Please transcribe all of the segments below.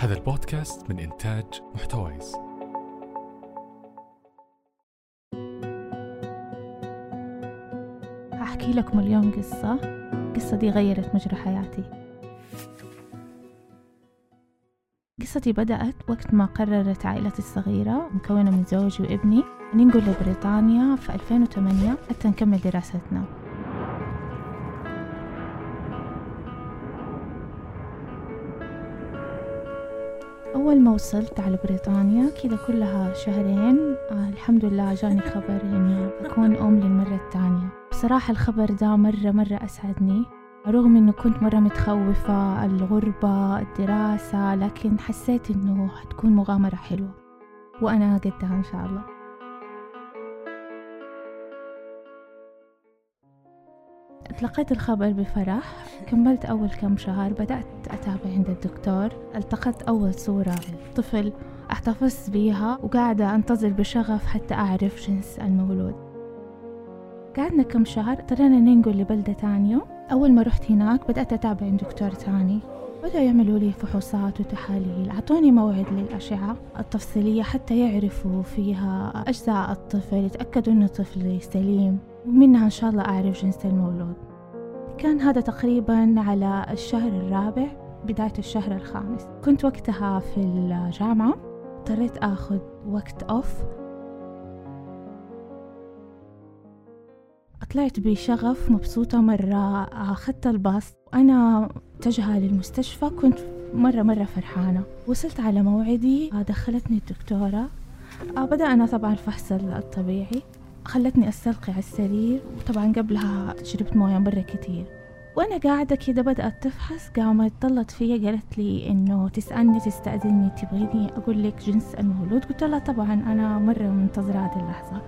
هذا البودكاست من إنتاج محتويس. هحكي لكم اليوم قصة. القصة دي غيرت مجرى حياتي. قصتي بدأت وقت ما قررت عائلتي الصغيرة مكونة من زوجي وابني ننقل لبريطانيا في 2008 حتى نكمل دراستنا. أول ما وصلت على بريطانيا كذا كلها شهرين آه الحمد لله جاني خبر إني أكون أم للمرة الثانية. بصراحة الخبر ده مرة مرة أسعدني رغم إنه كنت مرة متخوفة الغربة الدراسة لكن حسيت إنه حتكون مغامرة حلوة وأنا قدها إن شاء الله. تلقيت الخبر بفرح كملت أول كم شهر بدأت أتابع عند الدكتور التقطت أول صورة طفل احتفظت بيها وقاعدة أنتظر بشغف حتى أعرف جنس المولود. قعدنا كم شهر اضطرينا ننقل لبلدة تانية. أول ما رحت هناك بدأت أتابع عند دكتور تاني. بدأوا يعملوا لي فحوصات وتحاليل. أعطوني موعد للأشعة التفصيلية حتى يعرفوا فيها أجزاء الطفل يتأكدوا أنه طفل سليم. ومنها إن شاء الله أعرف جنس المولود كان هذا تقريبا على الشهر الرابع بداية الشهر الخامس. كنت وقتها في الجامعة. اضطريت أخذ وقت أوف طلعت بشغف مبسوطة مرة أخذت الباص. وأنا متجهة للمستشفى كنت مرة مرة فرحانة. وصلت على موعدي دخلتني الدكتورة. بدأنا طبعا الفحص الطبيعي. خلتني أستلقي على السرير وطبعا قبلها شربت موية مرة كتير. وأنا قاعدة كده بدأت تفحص قامت طلت فيا قالت لي إنه تسألني تستأذني تبغيني أقول لك جنس المولود. قلت لها طبعا أنا مرة منتظرة هذه اللحظة.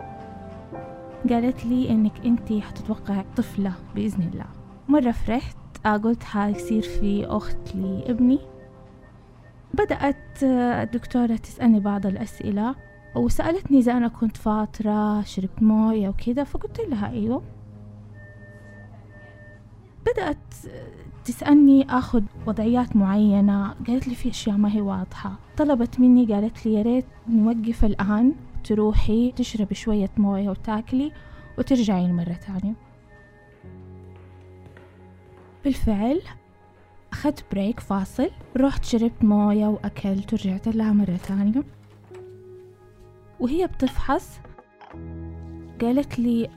قالت لي إنك أنتي حتتوقع طفلة بإذن الله. مرة فرحت قلت حيصير في أخت لابني. بدأت الدكتورة تسألني بعض الأسئلة. وسألتني إذا أنا كنت فاطرة شربت موية وكذا فقلت لها أيوه. بدأت تسألني أخذ وضعيات معينة قالت لي في أشياء ما هي واضحة. طلبت مني قالت لي يا ريت نوقف الآن تروحي تشربي شوية موية وتاكلي وترجعي مرة تانية بالفعل أخذت بريك فاصل رحت شربت موية وأكلت ورجعت لها مرة تانية وهي بتفحص. قالت لي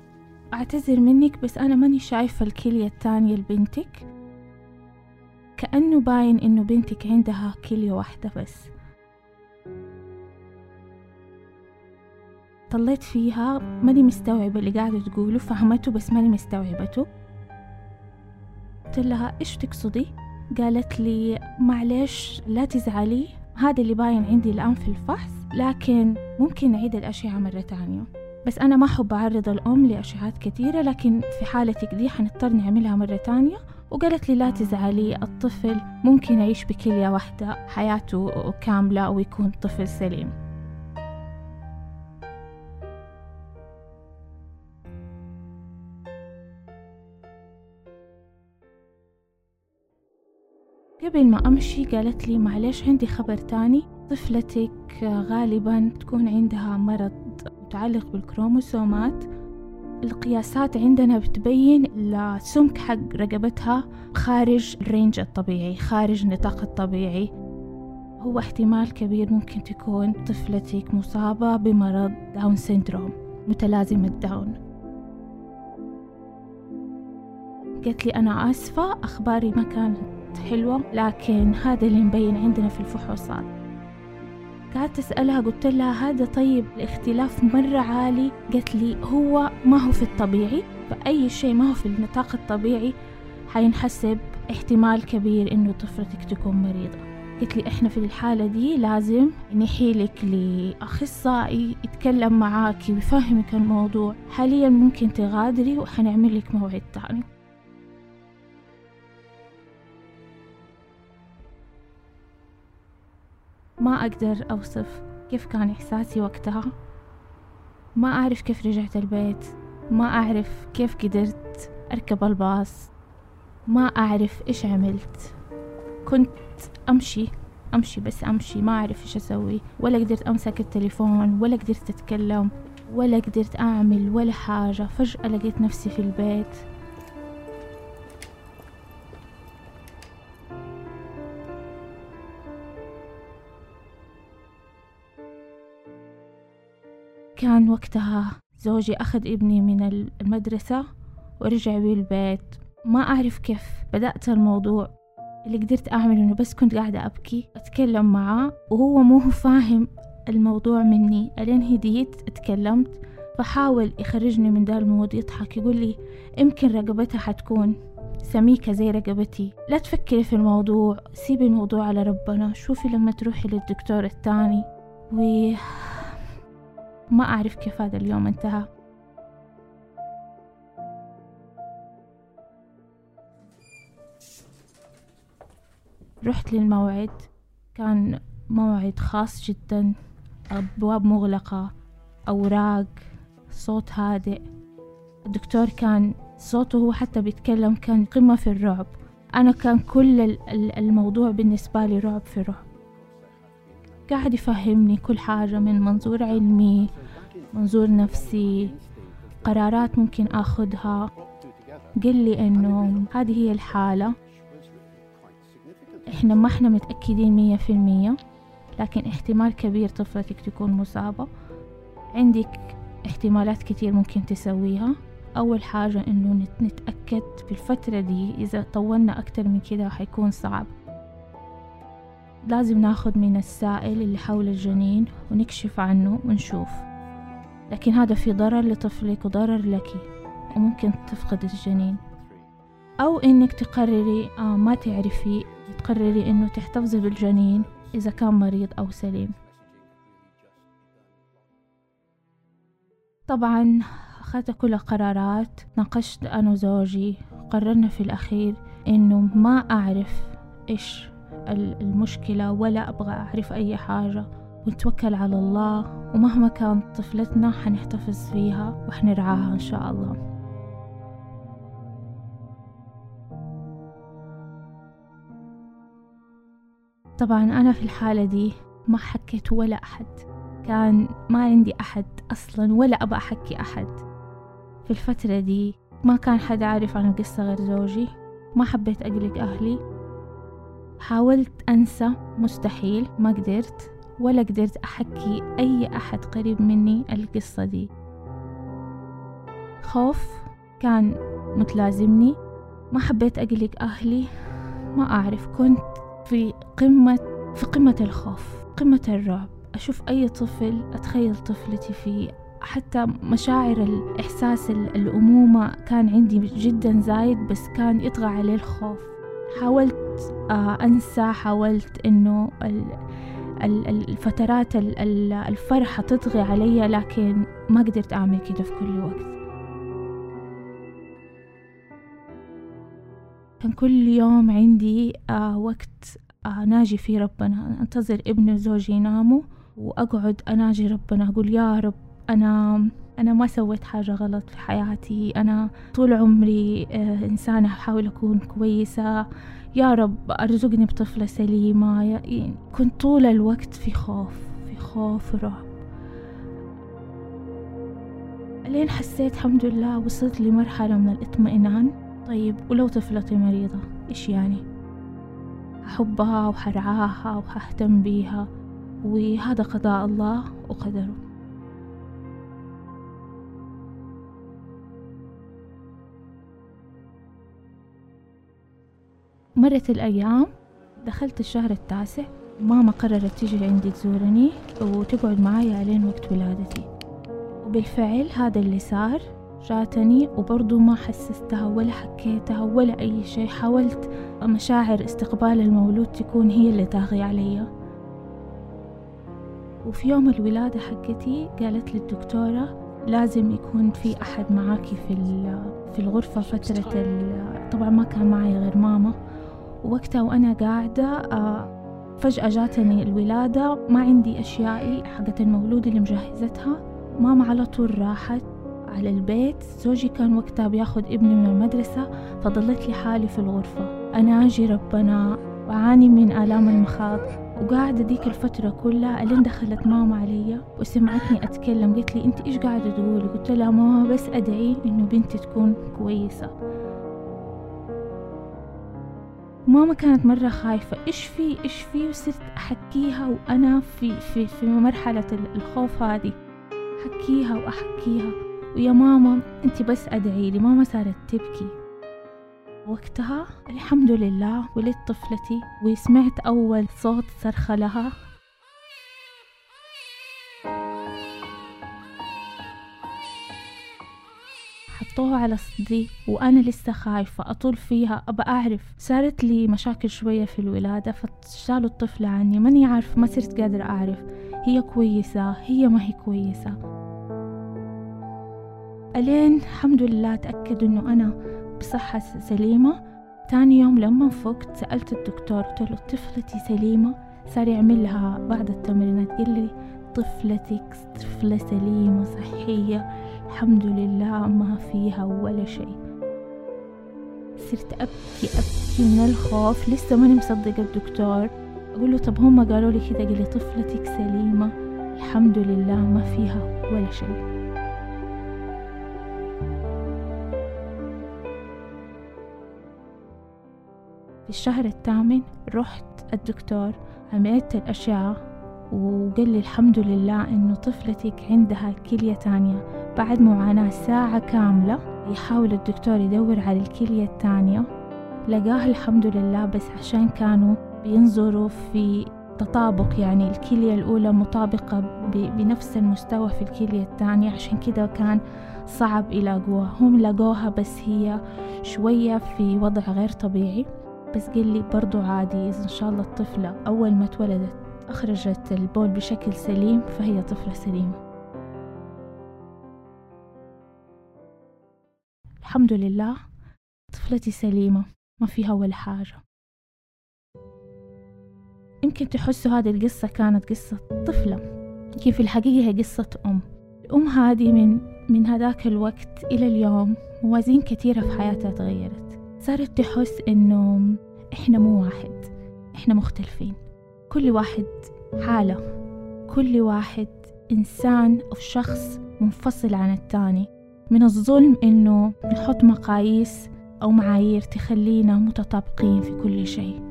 أعتذر منك بس أنا ماني شايفة الكلية التانية لبنتك. كأنه باين إنه بنتك عندها كلية واحدة بس. طليت فيها ماني مستوعبة اللي قاعدة تقوله فهمته بس ماني مستوعبته. قلت لها إيش تقصدي؟ قالت لي معلش لا تزعلي هذا اللي باين عندي الآن في الفحص لكن ممكن نعيد الأشعة مرة تانية بس أنا ما أحب أعرض الأم لأشعات كثيرة لكن في حالتك دي حنضطر نعملها مرة تانية وقالت لي لا تزعلي الطفل ممكن يعيش بكلية واحدة حياته كاملة ويكون طفل سليم. قبل ما أمشي قالت لي معلش عندي خبر تاني. طفلتك غالبا تكون عندها مرض متعلق بالكروموسومات. القياسات عندنا بتبين السمك حق رقبتها خارج ال range الطبيعي خارج النطاق الطبيعي. هو احتمال كبير ممكن تكون طفلتك مصابة بمرض Down syndrome متلازمة داون قالت لي أنا آسفة أخباري ما كانت حلوة لكن هذا اللي مبين عندنا في الفحوصات. قعدت أسألها قلت لها هذا طيب الاختلاف مرة عالي. قالت لي هو ما هو في الطبيعي فأي شيء ما هو في النطاق الطبيعي حينحسب احتمال كبير إنه طفلتك تكون مريضة. قلت لي إحنا في الحالة دي لازم نحيلك لأخصائي يتكلم معاك ويفهمك الموضوع. حاليا ممكن تغادري وحنعمل لك موعد تاني ما أقدر أوصف كيف كان إحساسي وقتها. ما أعرف كيف رجعت البيت. ما أعرف كيف قدرت أركب الباص. ما أعرف إيش عملت. كنت أمشي أمشي بس أمشي. ما أعرف إيش أسوي. ولا قدرت أمسك التليفون ولا قدرت أتكلم ولا قدرت أعمل ولا حاجة. فجأة لقيت نفسي في البيت. كان وقتها زوجي أخذ ابني من المدرسة ورجع بي البيت. ما أعرف كيف بدأت الموضوع. اللي قدرت أعمل إنه بس كنت قاعدة أبكي أتكلم معاه وهو مو فاهم الموضوع مني. ألين هديت اتكلمت فحاول يخرجني من ذا ال mood يضحك يقول لي يمكن رقبتها حتكون سميكة زي رقبتي. لا تفكري في الموضوع سيبي الموضوع على ربنا. شوفي لما تروحي للدكتور التاني و ما أعرف كيف هذا اليوم انتهى. رحت للموعد. كان موعد خاص جدا. أبواب مغلقة. أوراق. صوت هادئ. الدكتور كان صوته هو حتى بيتكلم كان قمة في الرعب. أنا كان كل الموضوع بالنسبة لي رعب في رعب قاعد يفهمني كل حاجة من منظور علمي منظور نفسي قرارات ممكن أخذها. قل لي إنه هذه هي الحالة. إحنا ما إحنا متأكدين مية في المية لكن احتمال كبير طفلتك تكون مصابة. عندك احتمالات كتير ممكن تسويها. أول حاجة إنه نتأكد في الفترة دي إذا طولنا أكتر من كده حيكون صعب. لازم ناخد من السائل اللي حول الجنين ونكشف عنه ونشوف. لكن هذا في ضرر لطفلك وضرر لك وممكن تفقد الجنين. أو إنك تقرري آه ما تعرفي تقرري إنه تحتفظي بالجنين إذا كان مريض أو سليم. طبعا أخذت كل قرارات ناقشت أنا وزوجي قررنا في الأخير إنه ما أعرف إيش المشكلة ولا أبغى أعرف أي حاجة. ونتوكل على الله ومهما كانت طفلتنا حنحتفظ فيها وحنرعاها إن شاء الله. طبعا أنا في الحالة دي ما حكيت ولا أحد. كان ما عندي أحد أصلا ولا أبى أحكي أحد. في الفترة دي ما كان حد عارف عن القصة غير زوجي. ما حبيت أقلق أهلي. حاولت أنسى مستحيل ما قدرت ولا قدرت أحكي أي أحد قريب مني القصة دي. خوف كان متلازمني. ما حبيت أقلق أهلي. ما أعرف كنت في قمة في قمة الخوف قمة الرعب. أشوف أي طفل أتخيل طفلتي فيه. حتى مشاعر الإحساس الأمومة كان عندي جدا زايد بس كان يطغى عليه الخوف. حاولت آه، أنسى حاولت إنه الفترات الفرحة تطغي علي لكن ما قدرت أعمل كده في كل وقت. كان كل يوم عندي آه وقت آه ناجي فيه ربنا. أنتظر ابني وزوجي يناموا وأقعد أناجي ربنا. أقول يا رب أنا أنا ما سويت حاجة غلط في حياتي. أنا طول عمري آه إنسانة أحاول أكون كويسة. يا رب أرزقني بطفلة سليمة. كنت طول الوقت في خوف في خوف ورعب. لين حسيت الحمد لله وصلت لمرحلة من الاطمئنان. طيب ولو طفلتي مريضة إيش يعني؟ أحبها وحرعاها وحهتم بيها. وهذا قضاء الله وقدره. مرت الأيام دخلت الشهر التاسع ماما قررت تيجي عندي تزورني وتقعد معايا لين وقت ولادتي. وبالفعل هذا اللي صار جاتني وبرضو ما حسستها ولا حكيتها ولا أي شيء. حاولت مشاعر استقبال المولود تكون هي اللي تاغي علي. وفي يوم الولادة حقتي قالت لي الدكتورة لازم يكون في أحد معاكي في في الغرفة فترة طبعا ما كان معي غير ماما. ووقتها وأنا قاعدة آه، فجأة جاتني الولادة ما عندي أشيائي حقت المولود اللي مجهزتها. ماما على طول راحت على البيت. زوجي كان وقتها بياخد ابني من المدرسة فضلت لي حالي في الغرفة. أنا أجي ربنا وأعاني من آلام المخاض. وقاعدة ديك الفترة كلها ألين دخلت ماما علي وسمعتني أتكلم. قلت لي أنت إيش قاعدة تقولي؟ قلت لها ماما بس أدعي إنه بنتي تكون كويسة. ماما كانت مرة خايفة إيش في؟ إيش في؟ وصرت أحكيها وأنا في في في مرحلة الخوف هذه. أحكيها وأحكيها. ويا ماما أنت بس أدعي لي ماما صارت تبكي. وقتها الحمد لله ولدت طفلتي وسمعت أول صوت صرخة لها. حطوها على صدري وأنا لسه خايفة أطول فيها. أبى أعرف صارت لي مشاكل شوية في الولادة فشالوا الطفلة عني. ماني عارف ما صرت قادرة أعرف. هي كويسة هي ما هي كويسة. ألين الحمد لله تأكد إنه أنا بصحة سليمة. تاني يوم لما فقت سألت الدكتور قلت له طفلتي سليمة؟ صار يعمل لها بعض التمرينات قال لي طفلتك طفلة سليمة صحية. الحمد لله ما فيها ولا شيء. صرت أبكي أبكي من الخوف لسه ماني مصدقة الدكتور. أقول له طب هم قالوا لي كده قال لي طفلتك سليمة. الحمد لله ما فيها ولا شيء. في الشهر الثامن رحت الدكتور عملت الأشعة. وقال لي الحمد لله إنه طفلتك عندها كلية تانية. بعد معاناة ساعة كاملة يحاول الدكتور يدور على الكلية التانية. لقاها الحمد لله بس عشان كانوا بينظروا في تطابق يعني الكلية الأولى مطابقة بنفس المستوى في الكلية الثانية عشان كده كان صعب يلاقوها هم لقوها بس هي شوية في وضع غير طبيعي. بس قال لي برضو عادي إن شاء الله الطفلة أول ما اتولدت أخرجت البول بشكل سليم فهي طفلة سليمة. الحمد لله طفلتي سليمة ما فيها ولا حاجة. يمكن تحسوا هذه القصة كانت قصة طفلة. لكن في الحقيقة هي قصة أم. الأم هذه من من هذاك الوقت إلى اليوم موازين كثيرة في حياتها تغيرت. صارت تحس إنه إحنا مو واحد إحنا مختلفين. كل واحد حالة. كل واحد إنسان أو شخص منفصل عن التاني. من الظلم إنه نحط مقاييس أو معايير تخلينا متطابقين في كل شيء.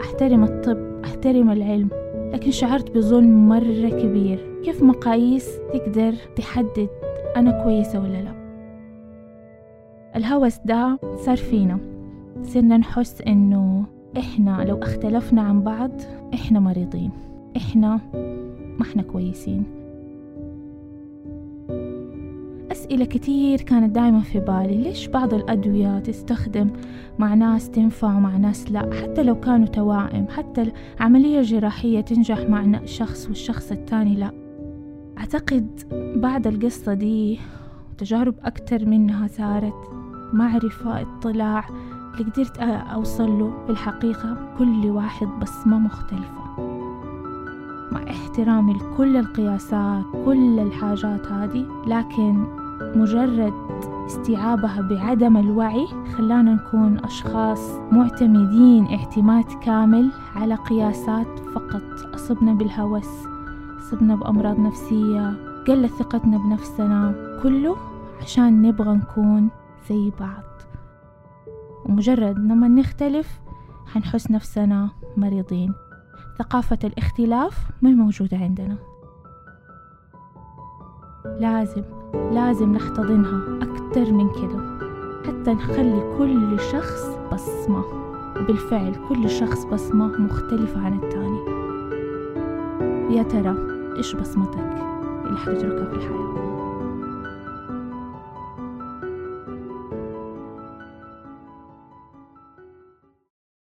أحترم الطب أحترم العلم لكن شعرت بظلم مرة كبير. كيف مقاييس تقدر تحدد أنا كويسة ولا لا؟ الهوس ده صار فينا. صرنا نحس إنه إحنا لو اختلفنا عن بعض إحنا مريضين. إحنا ما إحنا كويسين. أسئلة كتير كانت دائما في بالي. ليش بعض الأدوية تستخدم مع ناس تنفع ومع ناس لا؟ حتى لو كانوا توائم حتى العملية الجراحية تنجح مع شخص والشخص التاني لا. أعتقد بعد القصة دي وتجارب أكتر منها صارت معرفة اطلاع اللي قدرت أوصل له في الحقيقة كل واحد بصمة مختلفة. مع احترامي لكل القياسات كل الحاجات هذه لكن مجرد استيعابها بعدم الوعي خلانا نكون أشخاص معتمدين اعتماد كامل على قياسات فقط. أصبنا بالهوس أصبنا بأمراض نفسية قلت ثقتنا بنفسنا كله عشان نبغى نكون زي بعض. ومجرد لما نختلف حنحس نفسنا مريضين. ثقافة الاختلاف ما موجودة عندنا. لازم لازم نحتضنها أكتر من كده. حتى نخلي كل شخص بصمة. وبالفعل كل شخص بصمة مختلفة عن التاني. يا ترى إيش بصمتك؟ اللي حتتركها في الحياة.